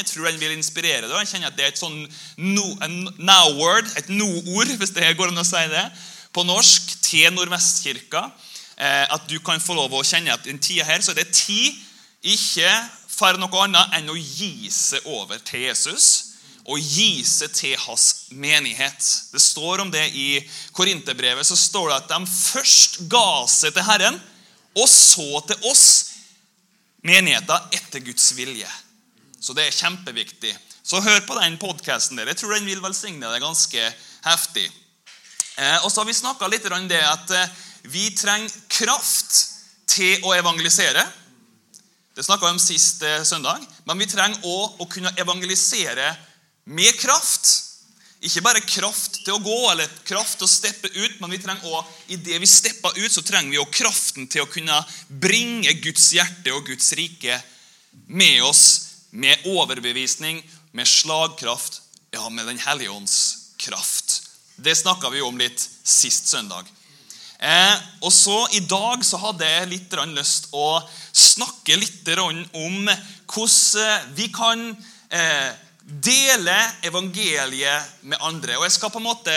Jeg tror den vil inspirere deg. Jeg kjenner at Det er et sånn no, now-word, et no-ord, hvis det går an å si det, på norsk til Nordvestkirka. Eh, at du kan få lov å kjenne at i den tida her så er det tid ikke for noe annet enn å gi seg over til Jesus og gi seg til hans menighet. Det står om det i Korinterbrevet. så står det at de først ga seg til Herren, og så til oss, menigheten, etter Guds vilje. Så det er kjempeviktig. Så hør på den podkasten der. Jeg tror den vil velsigne deg ganske heftig. Eh, og så har vi snakka litt om det at eh, vi trenger kraft til å evangelisere. Det snakka vi om sist eh, søndag. Men vi trenger òg å kunne evangelisere med kraft. Ikke bare kraft til å gå eller kraft til å steppe ut, men vi trenger også, i det vi stepper ut, så trenger vi også kraften til å kunne bringe Guds hjerte og Guds rike med oss med overbevisning, med slagkraft, ja, med Den hellige ånds kraft. Det snakka vi om litt sist søndag. Eh, og så I dag så hadde jeg litt lyst å snakke litt om hvordan vi kan eh, dele evangeliet med andre. Og Jeg skal på en måte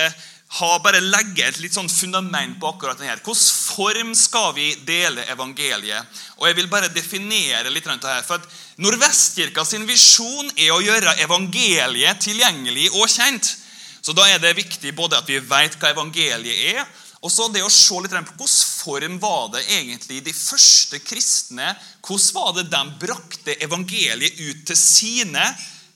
ha, bare legge et litt sånn fundament på akkurat denne. Hvilken form skal vi dele evangeliet? Og Jeg vil bare definere litt rundt det her. For at Nordvestkirka sin visjon er å gjøre evangeliet tilgjengelig og kjent. Så Da er det viktig både at vi vet hva evangeliet er, og så det å se litt på Hvilken form var det egentlig de første kristne Hvordan var det de brakte evangeliet ut til sine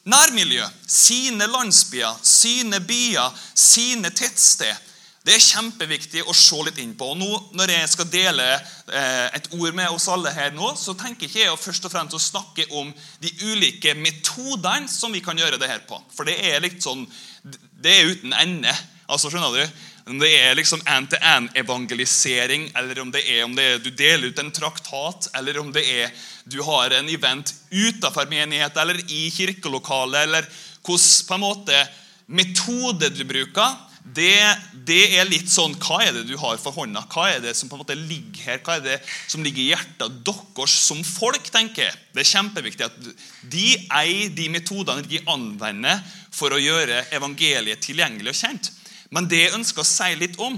nærmiljø, sine landsbyer, sine byer, sine tettsted. Det er kjempeviktig å se litt inn på. Og nå, Når jeg skal dele eh, et ord med oss alle her nå, så tenker ikke jeg først og fremst å snakke om de ulike metodene som vi kan gjøre det her på. For det er litt sånn, det er uten ende. Altså, skjønner du? Om det er liksom end-to-end-evangelisering, eller om det er om det er du deler ut en traktat, eller om det er du har en event utenfor menighet eller i kirkelokalet, eller hvordan på en måte metode du bruker, det, det, er litt sånn Hva er det du har for hånda? Hva er det som på en måte ligger her? Hva er det som ligger i hjertet deres som folk? tenker jeg. Det er kjempeviktig at de eier de metodene de anvender for å gjøre evangeliet tilgjengelig og kjent. Men det jeg ønsker å si litt om,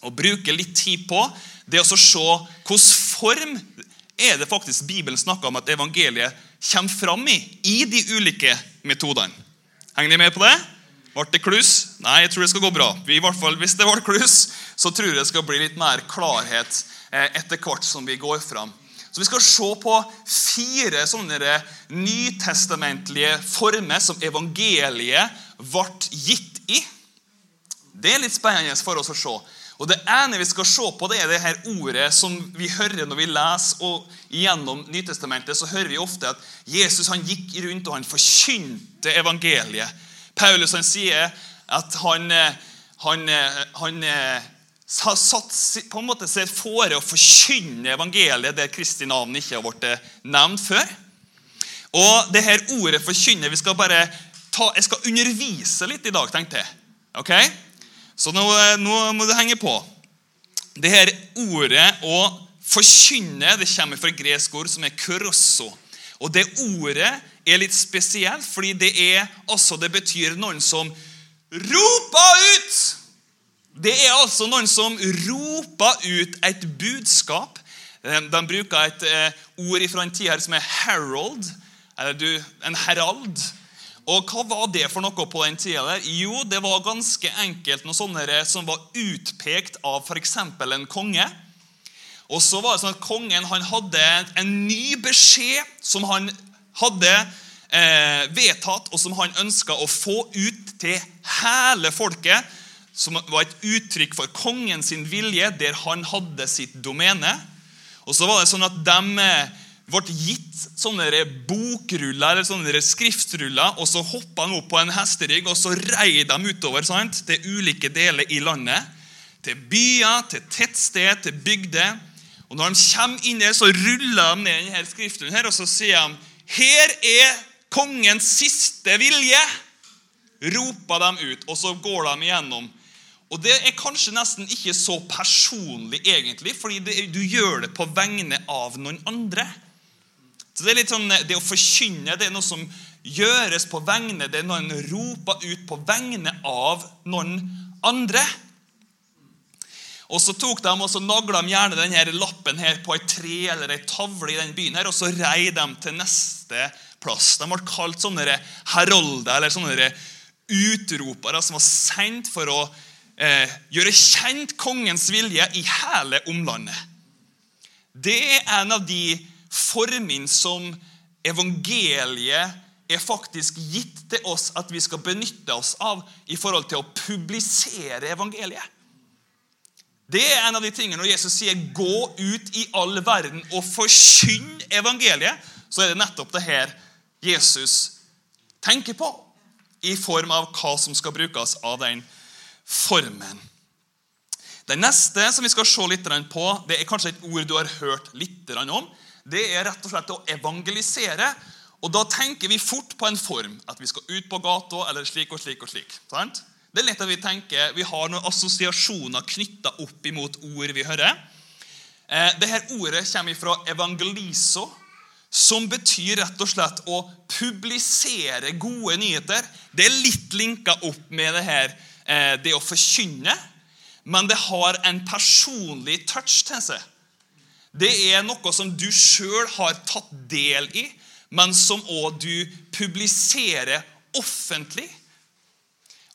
og bruke litt tid på, det er å se hvilken form er det faktisk Bibelen snakker om at evangeliet kommer fram i i de ulike metodene. Henger de med på det? Ble det kluss? Nei, jeg tror det skal gå bra. I hvert fall Hvis det ble kluss, så tror jeg det skal bli litt mer klarhet eh, etter hvert som vi går fram. Så Vi skal se på fire sånne nytestamentlige former som evangeliet ble gitt i. Det er litt spennende for oss å se. Og Det ene vi skal se på, det er det her ordet som vi hører når vi leser. og Gjennom Nytestamentet så hører vi ofte at Jesus han gikk rundt og han forkynte evangeliet. Paulus han sier at han, han, han har satt på en måte seg fore å forkynne evangeliet der Kristi navn ikke har blitt nevnt før. Og det her ordet 'forkynne' vi skal bare ta, Jeg skal undervise litt i dag, tenkte jeg. Ok? Så nå, eh, nå, må du henge på. Det her ordet å forkynne det kommer fra gresk ord som er kurosso. Og Det ordet er litt spesielt, fordi det, er, altså, det betyr noen som roper ut. Det er altså noen som roper ut et budskap. De, de bruker et eh, ord fra en tid her som er herald, eller en herald. Og Hva var det for noe på den tida? der? Jo, det var ganske enkelt noe sånne som var utpekt av f.eks. en konge. Og så var det sånn at Kongen hadde en ny beskjed som han hadde eh, vedtatt, og som han ønska å få ut til hele folket. Som var et uttrykk for kongens vilje, der han hadde sitt domene. Og så var det sånn at de ble gitt sånne bokruller eller sånne skriftruller, og så hoppa de opp på en hesterygg og så rei de utover sant, til ulike deler i landet. Til byer, til tettsted, til bygder. Og Når de kommer inn der, så ruller de ned denne skriften her, og så sier de Her er kongens siste vilje! roper de ut, og så går de igjennom. Og Det er kanskje nesten ikke så personlig, egentlig, fordi det, du gjør det på vegne av noen andre. Så Det er litt sånn, det å forkynne det er noe som gjøres på vegne det er noen roper ut på vegne av noen andre. Og Så tok de og så nagla de gjerne denne lappen her på et tre eller ei tavle i den byen, her, og så rei de til neste plass. De ble kalt sånne herolder eller sånne utropere som var sendt for å eh, gjøre kjent kongens vilje i hele omlandet. Det er en av de formene som evangeliet er faktisk gitt til oss at vi skal benytte oss av i forhold til å publisere evangeliet. Det er en av de tingene Når Jesus sier 'gå ut i all verden og forkynn evangeliet', så er det nettopp det her Jesus tenker på, i form av hva som skal brukes av den formen. Det neste som vi skal se litt på, det er kanskje et ord du har hørt litt om. Det er rett og slett å evangelisere. Og Da tenker vi fort på en form. At vi skal ut på gata eller slik og slik. og slik. Sant? Det er lett at vi tenker, vi har noen assosiasjoner knytta opp imot ord vi hører. Eh, Dette ordet kommer fra evangeliso, som betyr rett og slett å publisere gode nyheter. Det er litt linka opp med det her, eh, det å forkynne, men det har en personlig touch til seg. Det er noe som du sjøl har tatt del i, men som òg du publiserer offentlig.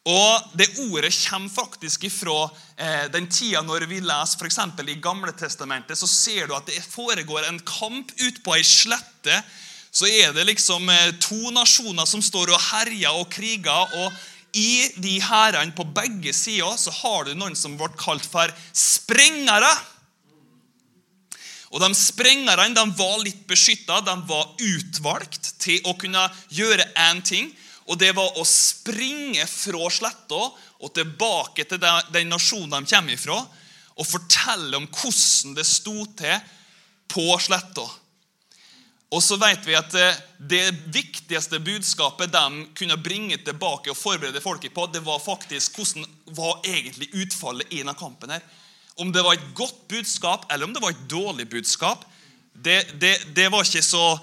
Og Det ordet kommer faktisk ifra eh, den tida når vi leser f.eks. i Gamle Testamentet, så ser du at det foregår en kamp ute på ei slette. Så er det liksom eh, to nasjoner som står og herjer og kriger. og I de hærene på begge sider så har du noen som ble kalt for sprengere. Og De sprengerne de var litt beskytta, de var utvalgt til å kunne gjøre én ting. Og det var å springe fra sletta og tilbake til den nasjonen de kommer ifra, og fortelle om hvordan det sto til på sletta. Og så vet vi at eh, Det viktigste budskapet de kunne bringe tilbake og forberede folket på, det var faktisk hvordan var egentlig utfallet i denne kampen. her. Om det var et godt budskap eller om det var et dårlig budskap, det, det, det var ikke så,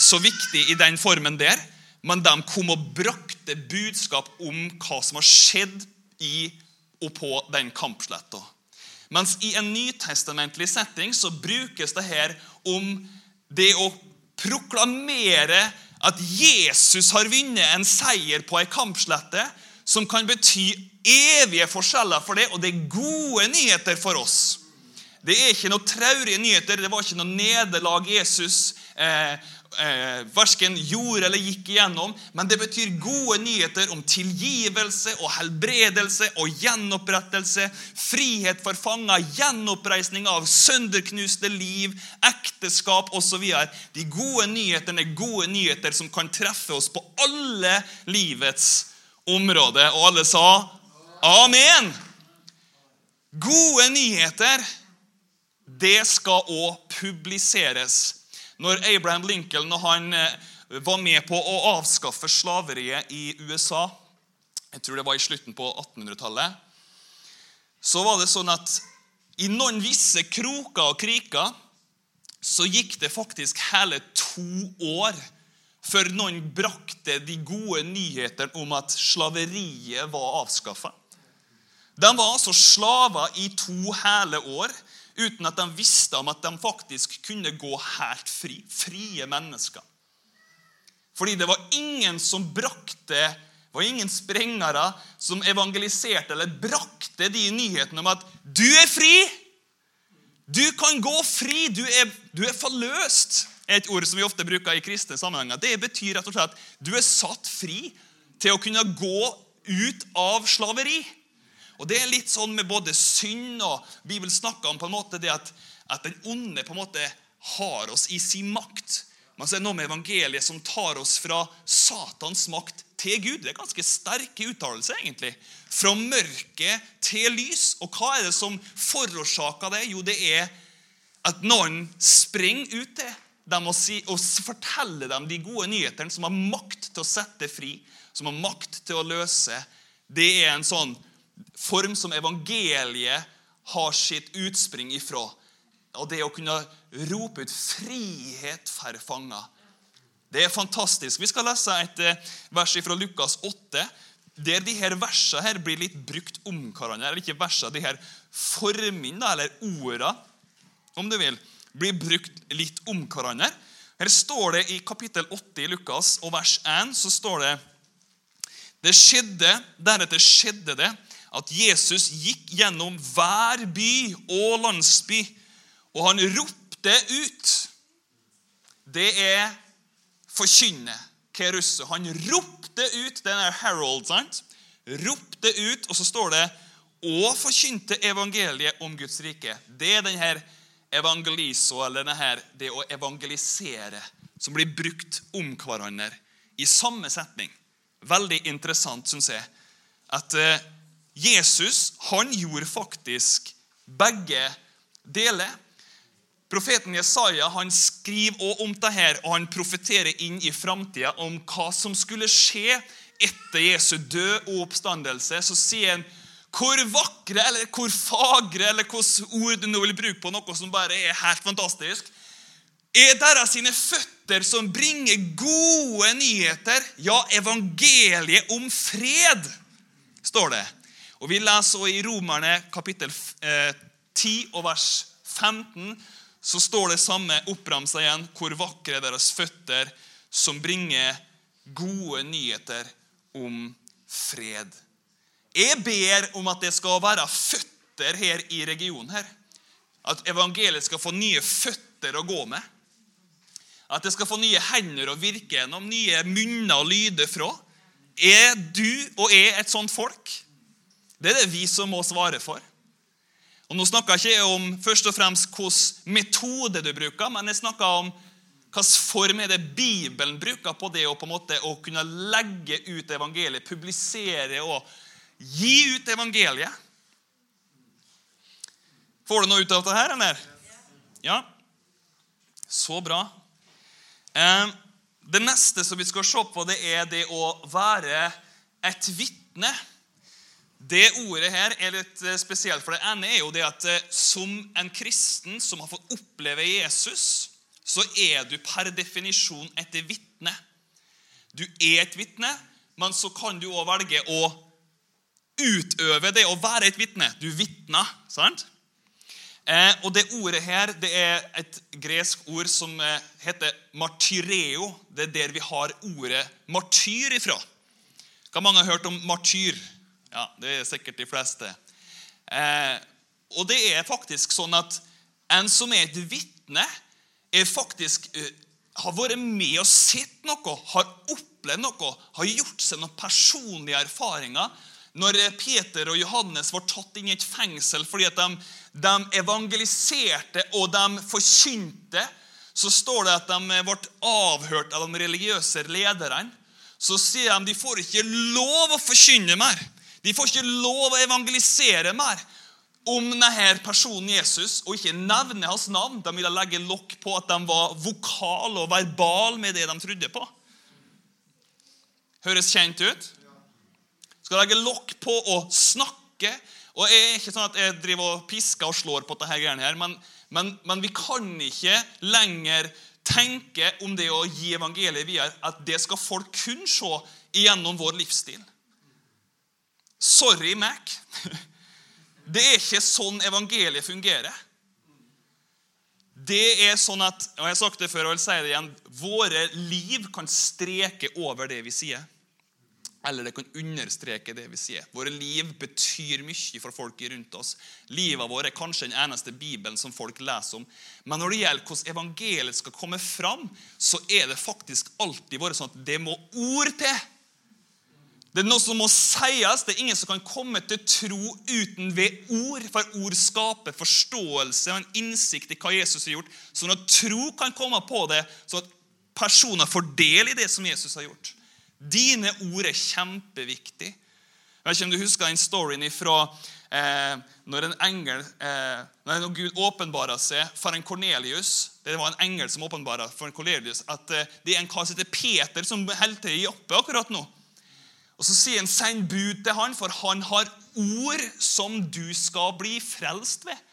så viktig i den formen der men de kom og brakte budskap om hva som har skjedd i og på den kampsletta. Mens i en nytestamentlig setting så brukes det her om det å proklamere at Jesus har vunnet en seier på ei kampslette, som kan bety evige forskjeller for det, og det er gode nyheter for oss. Det er ikke noe traurige nyheter. Det var ikke noe nederlag Jesus eh, eh, verken gjorde eller gikk igjennom, men det betyr gode nyheter om tilgivelse og helbredelse og gjenopprettelse, frihet for fanger, gjenoppreisning av sønderknuste liv, ekteskap osv. De gode nyhetene er gode nyheter som kan treffe oss på alle livets områder. Og alle sa amen. Gode nyheter, det skal òg publiseres når Abraham Lincoln han eh, var med på å avskaffe slaveriet i USA Jeg tror det var i slutten på 1800-tallet. Så var det sånn at i noen visse kroker og kriker så gikk det faktisk hele to år før noen brakte de gode nyhetene om at slaveriet var avskaffa. De var altså slaver i to hele år uten at de visste om at de faktisk kunne gå helt fri. Frie mennesker. Fordi det var ingen som brakte det var ingen sprengere som evangeliserte eller brakte de nyhetene om at du er fri! Du kan gå fri! Du er, du er forløst! Et ord som vi ofte bruker i kristne sammenhenger. Det betyr rett og slett at du er satt fri til å kunne gå ut av slaveri. Og Det er litt sånn med både synd og Bibelen snakker om på en måte det at, at den onde på en måte har oss i sin makt. Men så er det noe med evangeliet som tar oss fra Satans makt til Gud. Det er ganske sterke uttalelser, egentlig. Fra mørke til lys. Og hva er det som forårsaker det? Jo, det er at noen springer ut til dem og, si, og fortelle dem de gode nyhetene, som har makt til å sette fri, som har makt til å løse. Det er en sånn form som evangeliet har sitt utspring ifra. Og det å kunne rope ut 'frihet for fanger'. Det er fantastisk. Vi skal lese et eh, vers fra Lukas 8, der de her versene her blir litt brukt om hverandre. Eller ikke versene, de her formene, eller ordene, om du vil, blir brukt litt om hverandre. Her står det i kapittel 8 i Lukas og vers 1 så står det det skjedde, Deretter skjedde det at Jesus gikk gjennom hver by og landsby, og han ropte ut. Det er forkynne. Kerusse. Han ropte ut den er Harold, sant? Ropte ut, og så står det og forkynte evangeliet om Guds rike. Det er denne evangeliso, eller denne, det å evangelisere, som blir brukt om hverandre i samme setning. Veldig interessant, syns jeg, at eh, Jesus han gjorde faktisk begge deler. Profeten Jesaja han skriver også om dette, og han profeterer inn i framtida om hva som skulle skje etter Jesu død og oppstandelse. Så sier han hvor vakre eller hvor fagre eller hvilke ord du nå vil bruke på noe som bare er helt fantastisk, er deres sine føtter som bringer gode nyheter, ja, evangeliet om fred, står det. Og Vi leser også i Romerne kapittel 10 eh, og vers 15 så står det samme oppramsa igjen. Hvor vakre er deres føtter som bringer gode nyheter om fred. Jeg ber om at det skal være føtter her i regionen. her. At evangeliet skal få nye føtter å gå med. At det skal få nye hender å virke gjennom, nye munner å lyde fra. Er du og jeg et sånt folk? Det er det vi som må svare for. Og Nå snakker jeg ikke om først og fremst hvilken metode du bruker, men jeg snakker om hvilken form er det Bibelen bruker på det å på en måte å kunne legge ut evangeliet, publisere og gi ut evangeliet. Får du noe ut av dette her, eller? Ja. Så bra. Det neste som vi skal se på, det er det å være et vitne. Det ordet her er litt eh, spesielt, for det ene er jo det at eh, som en kristen som har fått oppleve Jesus, så er du per definisjon et vitne. Du er et vitne, men så kan du òg velge å utøve det å være et vitne. Du vitner, sant? Eh, og Det ordet her det er et gresk ord som eh, heter martyreo. Det er der vi har ordet martyr ifra. Hva mange har hørt om martyr? Ja, Det er sikkert de fleste. Eh, og det er faktisk sånn at en som er et vitne, er faktisk uh, har vært med og sett noe, har opplevd noe, har gjort seg noen personlige erfaringer. Når Peter og Johannes var tatt inn i et fengsel fordi at de, de evangeliserte og de forkynte, så står det at de ble avhørt av de religiøse lederne. Så sier de de får ikke lov å forkynne mer. De får ikke lov å evangelisere mer om denne personen Jesus og ikke nevne hans navn. De ville legge lokk på at de var vokale og verbale med det de trodde på. Høres kjent ut? Skal legge lokk på å snakke. Og Jeg er ikke sånn at jeg driver og pisker og slår på dette greiene her, men, men, men vi kan ikke lenger tenke om det å gi evangeliet videre at det skal folk kun se gjennom vår livsstil. Sorry, Mac. Det er ikke sånn evangeliet fungerer. Det er sånn at, og jeg har sagt det før og vil si det igjen, Våre liv kan streke over det vi sier. Eller det kan understreke det vi sier. Våre liv betyr mye for folk rundt oss. Livet vårt er kanskje den eneste Bibelen som folk leser om. Men når det gjelder hvordan evangeliet skal komme fram, så er det faktisk alltid vært sånn at det må ord til. Det er noe som må sies. Det er ingen som kan komme til tro uten ved ord. For ord skaper forståelse og en innsikt i hva Jesus har gjort. Sånn at tro kan komme på det, sånn at personer får del i det som Jesus har gjort. Dine ord er kjempeviktig. Jeg vet ikke om du husker den storyen fra eh, når en engel, eh, når Gud åpenbarer seg for en Kornelius Det var en engel som åpenbara for en Kornelius at eh, det er en kar som heter Peter, som holder til i Joppe akkurat nå. Og Så sier han 'send bud til han, for han har ord som du skal bli frelst ved'.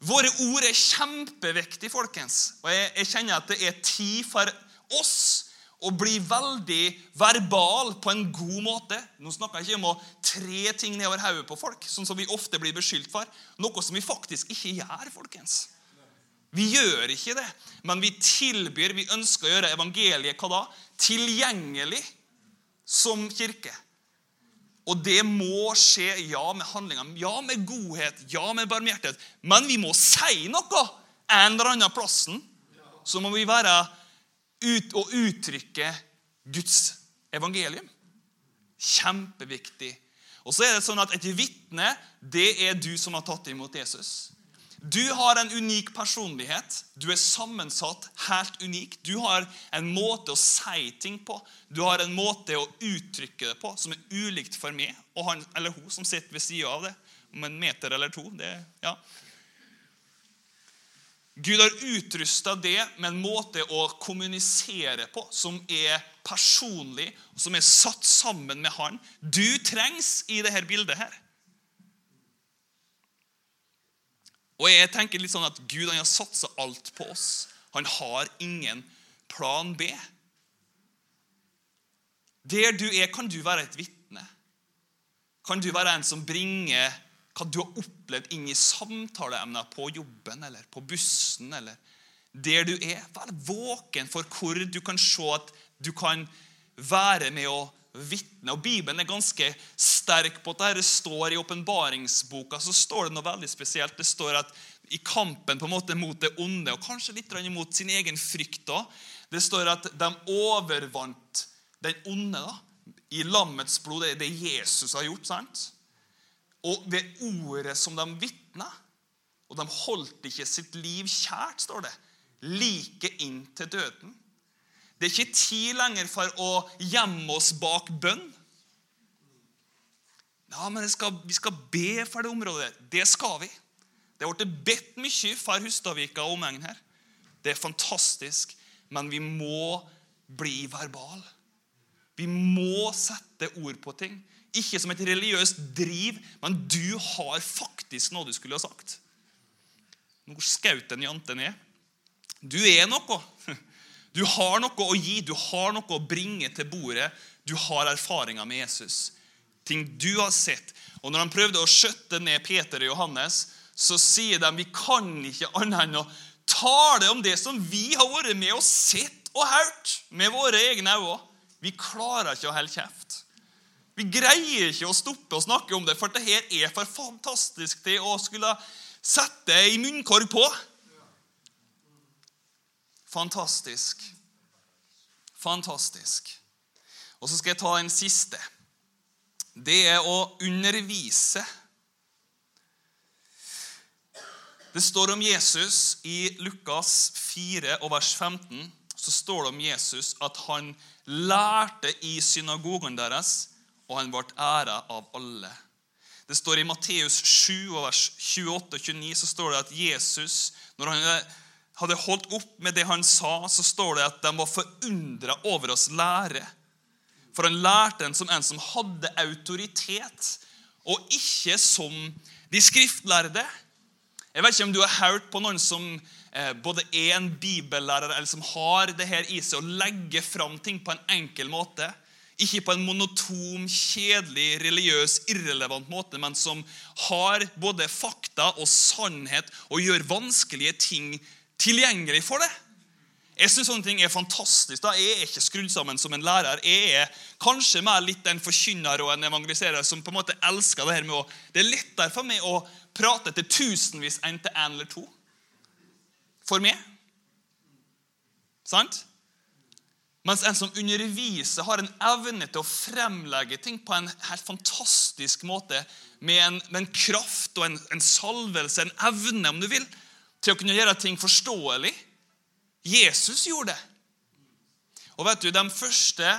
Våre ord er kjempeviktige, folkens. Og jeg, jeg, kjenner at det er tid for oss å bli veldig verbal på en god måte. Nå snakker jeg ikke om å tre ting nedover hodet på folk, sånn som vi ofte blir beskyldt for. Noe som vi faktisk ikke gjør, folkens. Vi gjør ikke det, men vi tilbyr, vi ønsker å gjøre evangeliet hva da? tilgjengelig som kirke. Og det må skje, ja, med handlinger, ja, med godhet, ja, med barmhjertighet. Men vi må si noe en eller annen plassen. Så må vi være ut og uttrykke Guds evangelium. Kjempeviktig. Og så er det sånn at Et vitne det er du som har tatt imot Jesus. Du har en unik personlighet. Du er sammensatt helt unik. Du har en måte å si ting på. Du har en måte å uttrykke det på som er ulikt for meg og han eller hun som sitter ved sida av det. Om en meter eller to. Det, ja. Gud har utrusta det med en måte å kommunisere på som er personlig, som er satt sammen med Han. Du trengs i dette bildet her. Og jeg tenker litt sånn at Gud han har satsa alt på oss. Han har ingen plan B. Der du er, kan du være et vitne. Kan du være en som bringer hva du har opplevd inn i samtaleemner på jobben eller på bussen eller der du er. Vær våken for hvor du kan se at du kan være med å vitne. Og Bibelen er ganske sterk på at det står i åpenbaringsboka så står det noe veldig spesielt. Det står at i kampen på en måte mot det onde, og kanskje litt mot sin egen frykt òg, det står at de overvant den onde da, i lammets blod. Det er det Jesus har gjort. sant? Og ved ordet som de vitna. Og de holdt ikke sitt liv kjært, står det. Like inn til døden. Det er ikke tid lenger for å gjemme oss bak bønn. Ja, men skal, Vi skal be for det området. Det skal vi. Det blitt bedt mye for Hustadvika og omegn her. Det er fantastisk, men vi må bli verbal. Vi må sette ord på ting. Ikke som et religiøst driv, men du har faktisk noe du skulle ha sagt. Hvor skaut den jante er. Du er noe. Du har noe å gi, du har noe å bringe til bordet. Du har erfaringer med Jesus. Ting du har sett. Og når han prøvde å skjøtte ned Peter og Johannes, så sier de vi kan ikke annet enn å tale om det som vi har vært med og sett og hørt med våre egne øyne. Vi klarer ikke å holde kjeft. Vi greier ikke å stoppe å snakke om det, for dette er for fantastisk til å skulle sette ei munnkorg på. Fantastisk. Fantastisk. Og så skal jeg ta en siste. Det er å undervise. Det står om Jesus i Lukas 4 og vers 15. Så står det om Jesus at han lærte i synagogen deres, og han ble æra av alle. Det står I Matteus 7, vers 28 og 29 så står det at Jesus, når han hadde holdt opp med det han sa, så står det at de var forundra over oss lære. For han lærte en som en som hadde autoritet, og ikke som de skriftlærde. Jeg vet ikke om du har hørt på noen som eh, både er en bibellærer eller som har det her i seg å legge fram ting på en enkel måte. Ikke på en monotom, kjedelig, religiøs, irrelevant måte, men som har både fakta og sannhet og gjør vanskelige ting tilgjengelig for det. Jeg syns sånne ting er fantastisk. da. Jeg er ikke skrudd sammen som en lærer. Jeg er kanskje mer litt en forkynner og en evangeliserer som på en måte elsker det her med å Det er lettere for meg å prate til tusenvis en til en eller to. For meg. Sant? Mens en som underviser, har en evne til å fremlegge ting på en helt fantastisk måte, med en, med en kraft og en, en, salvelse, en evne, om du vil, til å kunne gjøre ting forståelig. Jesus gjorde det. Og vet du, De første,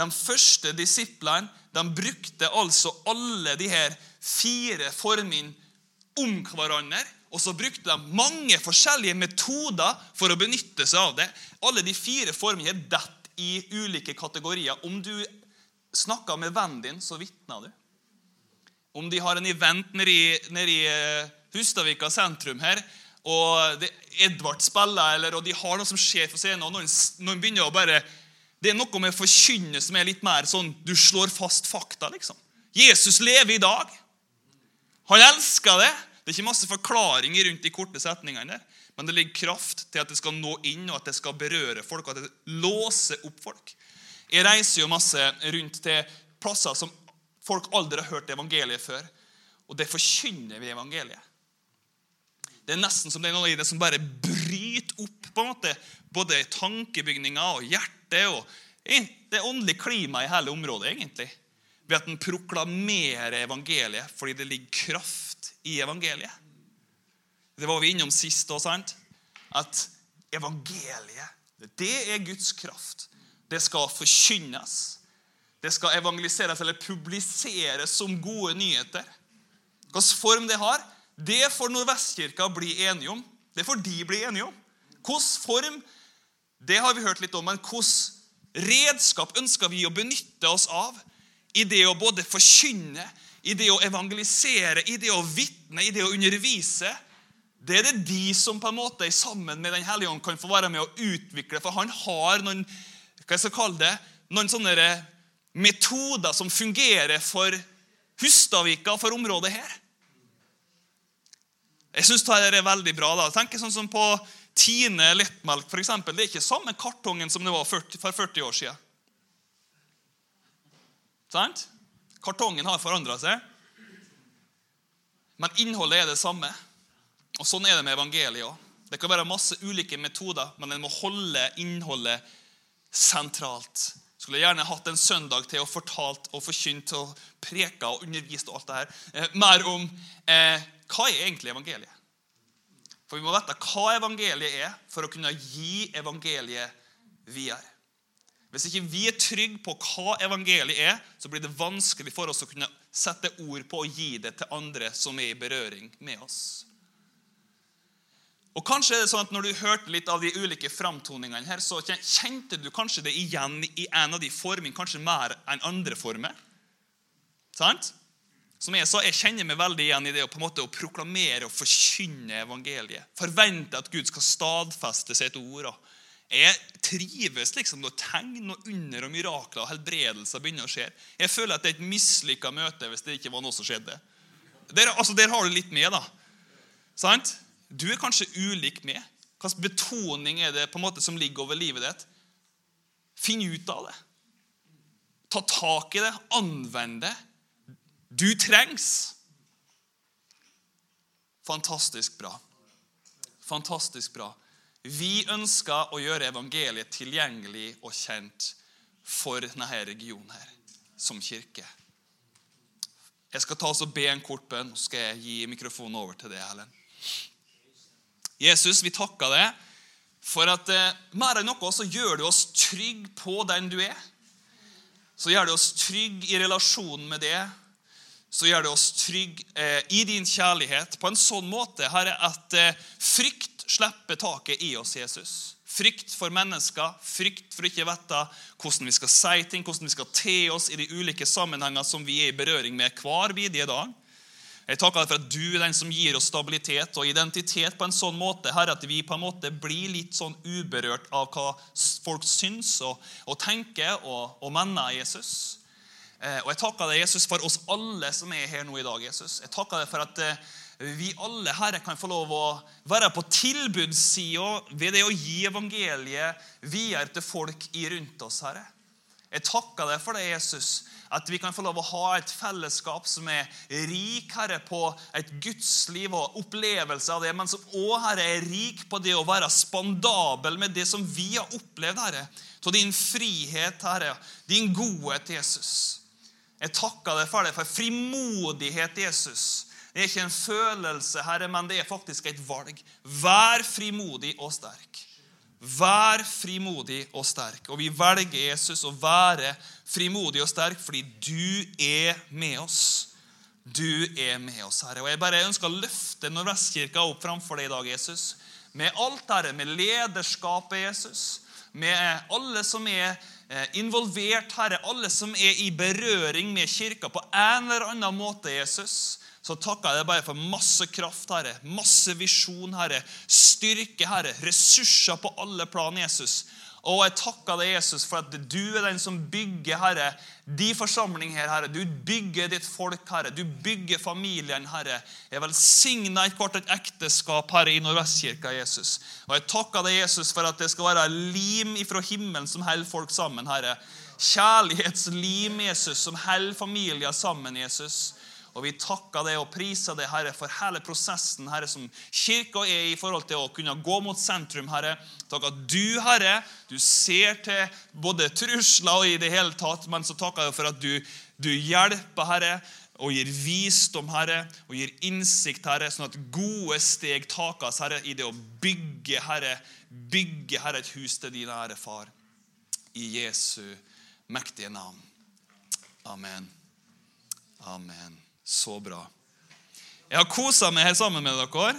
de første disiplene de brukte altså alle de her fire formene om hverandre og så brukte de mange forskjellige metoder for å benytte seg av det. Alle de fire formene er dett i ulike kategorier. Om du snakker med vennen din, så vitner du. Om de har en event nede i, eh, Hustadvika sentrum her, og Edvard spiller, eller, og de har noe som skjer på scenen, og noen, noen begynner å bare Det er noe med å forkynne som er litt mer sånn du slår fast fakta. liksom. Jesus lever i dag. Han elsker det. Det er ikke masse forklaringer rundt de korte setningene. Men det ligger kraft til at det skal nå inn, og at det skal berøre folk, og at det låser opp folk. Jeg reiser jo masse rundt til plasser som folk aldri har hørt evangeliet før. Og det forkynner vi evangeliet. Det er nesten som det er noe i det som bare bryter opp på en måte, både tankebygninger og hjertet og det åndelige klimaet i hele området. egentlig, Ved at en proklamerer evangeliet fordi det ligger kraft i evangeliet. Det var vi innom sist òg, sant? At evangeliet, det er Guds kraft. Det skal forkynnes. Det skal evangeliseres eller publiseres som gode nyheter. Hvilken form det har, det får Nordvestkirka bli enige om. Det får de bli enige om. Hvilken form, det har vi hørt litt om. Men hvilket redskap ønsker vi å benytte oss av i det å både forkynne, i det å evangelisere, i det å vitne, i det å undervise? Det er det de som på en måte sammen med Den hellige ånd kan få være med å utvikle. For han har noen hva jeg skal kalle det, noen sånne metoder som fungerer for Hustadvika, for området her. Jeg syns det er veldig bra. da. Tenk sånn som på Tine lettmelk, f.eks. Det er ikke samme kartongen som det var for 40 år siden. Sant? Kartongen har forandra seg. Men innholdet er det samme. Og Sånn er det med evangeliet òg. Det kan være masse ulike metoder, men en må holde innholdet sentralt. Skulle gjerne hatt en søndag til å fortalt og forkynt og preka og undervist og alt det her. Eh, mer om eh, hva er egentlig evangeliet? For vi må vite hva evangeliet er, for å kunne gi evangeliet videre. Hvis ikke vi er trygge på hva evangeliet er, så blir det vanskelig for oss å kunne sette ord på og gi det til andre som er i berøring med oss. Og kanskje er det sånn at Når du hørte litt av de ulike framtoningene, her, så kjente du kanskje det igjen i en av de formene, kanskje mer enn andre former. Sant? Som jeg sa, jeg kjenner meg veldig igjen i det å på en måte å proklamere og forkynne evangeliet. Forvente at Gud skal stadfeste sitt ord. Jeg trives liksom når tegn og under og mirakler og helbredelser begynner å skje. Jeg føler at det er et mislykka møte hvis det ikke var noe som skjedde. Der, altså, der har du litt med, da. Sant? Du er kanskje ulik med. Hvilken betoning er det på en måte som ligger over livet ditt? Finn ut av det. Ta tak i det. Anvend det. Du trengs. Fantastisk bra. Fantastisk bra. Vi ønsker å gjøre evangeliet tilgjengelig og kjent for denne regionen her, som kirke. Jeg skal ta oss og be en kort bønn, så skal jeg gi mikrofonen over til deg, Helen. Jesus, vi takker deg for at eh, mer enn noe så gjør du oss trygg på den du er. Så gjør du oss trygg i relasjonen med det så gjør du oss trygg eh, i din kjærlighet på en sånn måte Herre, at eh, frykt slipper taket i oss, Jesus. Frykt for mennesker, frykt for ikke å vite hvordan vi skal si ting, hvordan vi skal te oss i de ulike sammenhenger som vi er i berøring med hver bidige dag. Jeg takker deg for at du er den som gir oss stabilitet og identitet på en sånn måte Herre, at vi på en måte blir litt sånn uberørt av hva folk syns og, og tenker og, og mener Jesus. Eh, og Jeg takker deg, Jesus, for oss alle som er her nå i dag. Jesus. Jeg takker deg for at eh, vi alle her kan få lov å være på tilbudssida ved det å gi evangeliet videre til folk i rundt oss. Herre. Jeg takker deg for det, Jesus, at vi kan få lov å ha et fellesskap som er rik herre, på et gudsliv og opplevelse av det, men som òg er rik på det å være spandabel med det som vi har opplevd, Herre. Av din frihet, Herre, din godhet, Jesus. Jeg takker deg for det, for frimodighet, Jesus. Det er ikke en følelse, Herre, men det er faktisk et valg. Vær frimodig og sterk. Vær frimodig og sterk. Og vi velger Jesus å være frimodig og sterk fordi du er med oss. Du er med oss, Herre. Og Jeg bare ønsker å løfte Nordvestkirka opp framfor deg i dag, Jesus. Med alt, Herre, med lederskapet, Jesus. Med alle som er Eh, involvert, Herre, alle som er i berøring med kirka på en eller annen måte, Jesus, så takker jeg deg bare for masse kraft, Herre. Masse visjon, Herre. Styrke, Herre. Ressurser på alle plan, Jesus. Og jeg takker deg, Jesus, for at du er den som bygger, Herre, de forsamling her, Herre. Du bygger ditt folk, Herre. Du bygger familien, Herre. Jeg velsigner ethvert et ekteskap, Herre, i Nordvestkirka, Jesus. Og jeg takker deg, Jesus, for at det skal være lim ifra himmelen som holder folk sammen, Herre. Kjærlighetslim, Jesus, som holder familier sammen, Jesus. Og vi takker deg og priser deg, Herre, for hele prosessen Herre, som kirka er i forhold til å kunne gå mot sentrum. Herre. Takk at du, Herre, du ser til både trusler og i det hele tatt, men så takker jeg for at du, du hjelper, Herre, og gir visdom, Herre, og gir innsikt, Herre, sånn at gode steg takes, Herre, i det å bygge, Herre, bygge, Herre, et hus til din ære, Far. I Jesu mektige navn. Amen. Amen. Så bra. Jeg har kosa meg her sammen med dere.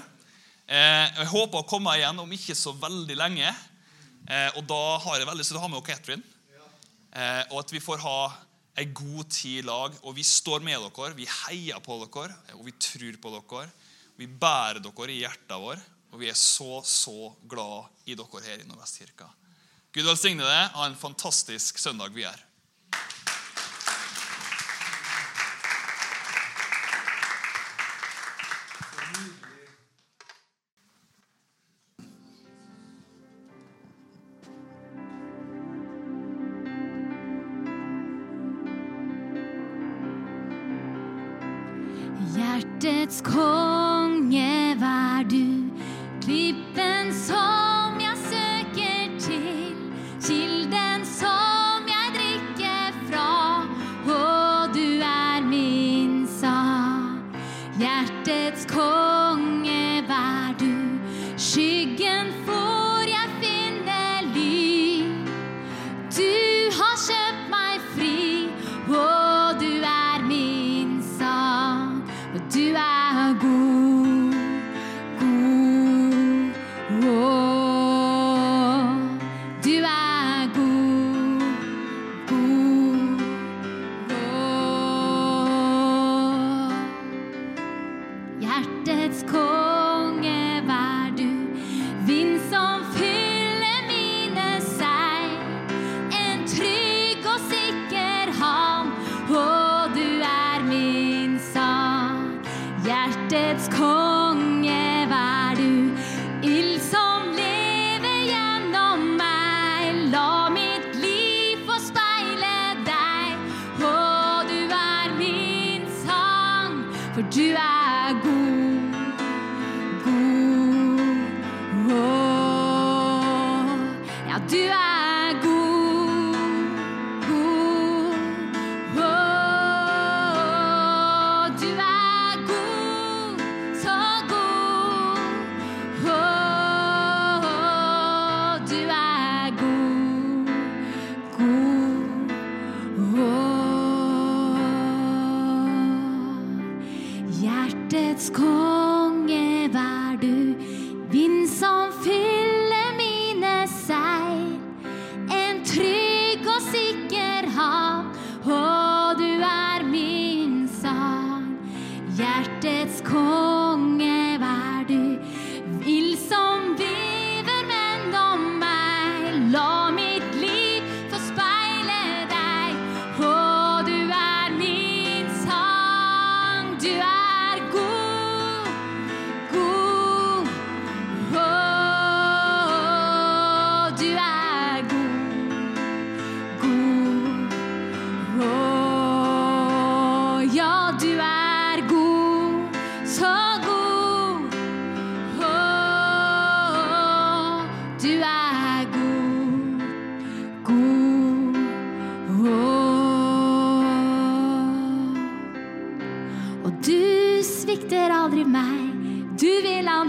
Eh, jeg håper å komme igjen om ikke så veldig lenge. Eh, og da har jeg veldig lyst til å ha med Katrin. Eh, og at vi får ha en god tid i lag. Og vi står med dere, vi heier på dere, og vi tror på dere. Vi bærer dere i hjertet vårt, og vi er så, så glad i dere her i Nordvestkirka. Gud velsigne deg. Ha en fantastisk søndag vi er. Hjertets konge, vær du, klippens som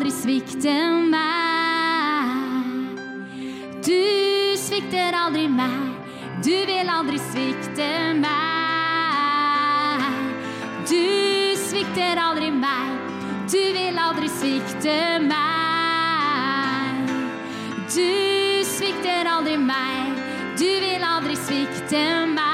aldri svikte meg. Du svikter aldri meg, du vil aldri svikte meg. Du svikter aldri meg, du vil aldri svikte meg. Du svikter aldri meg, du vil aldri svikte meg.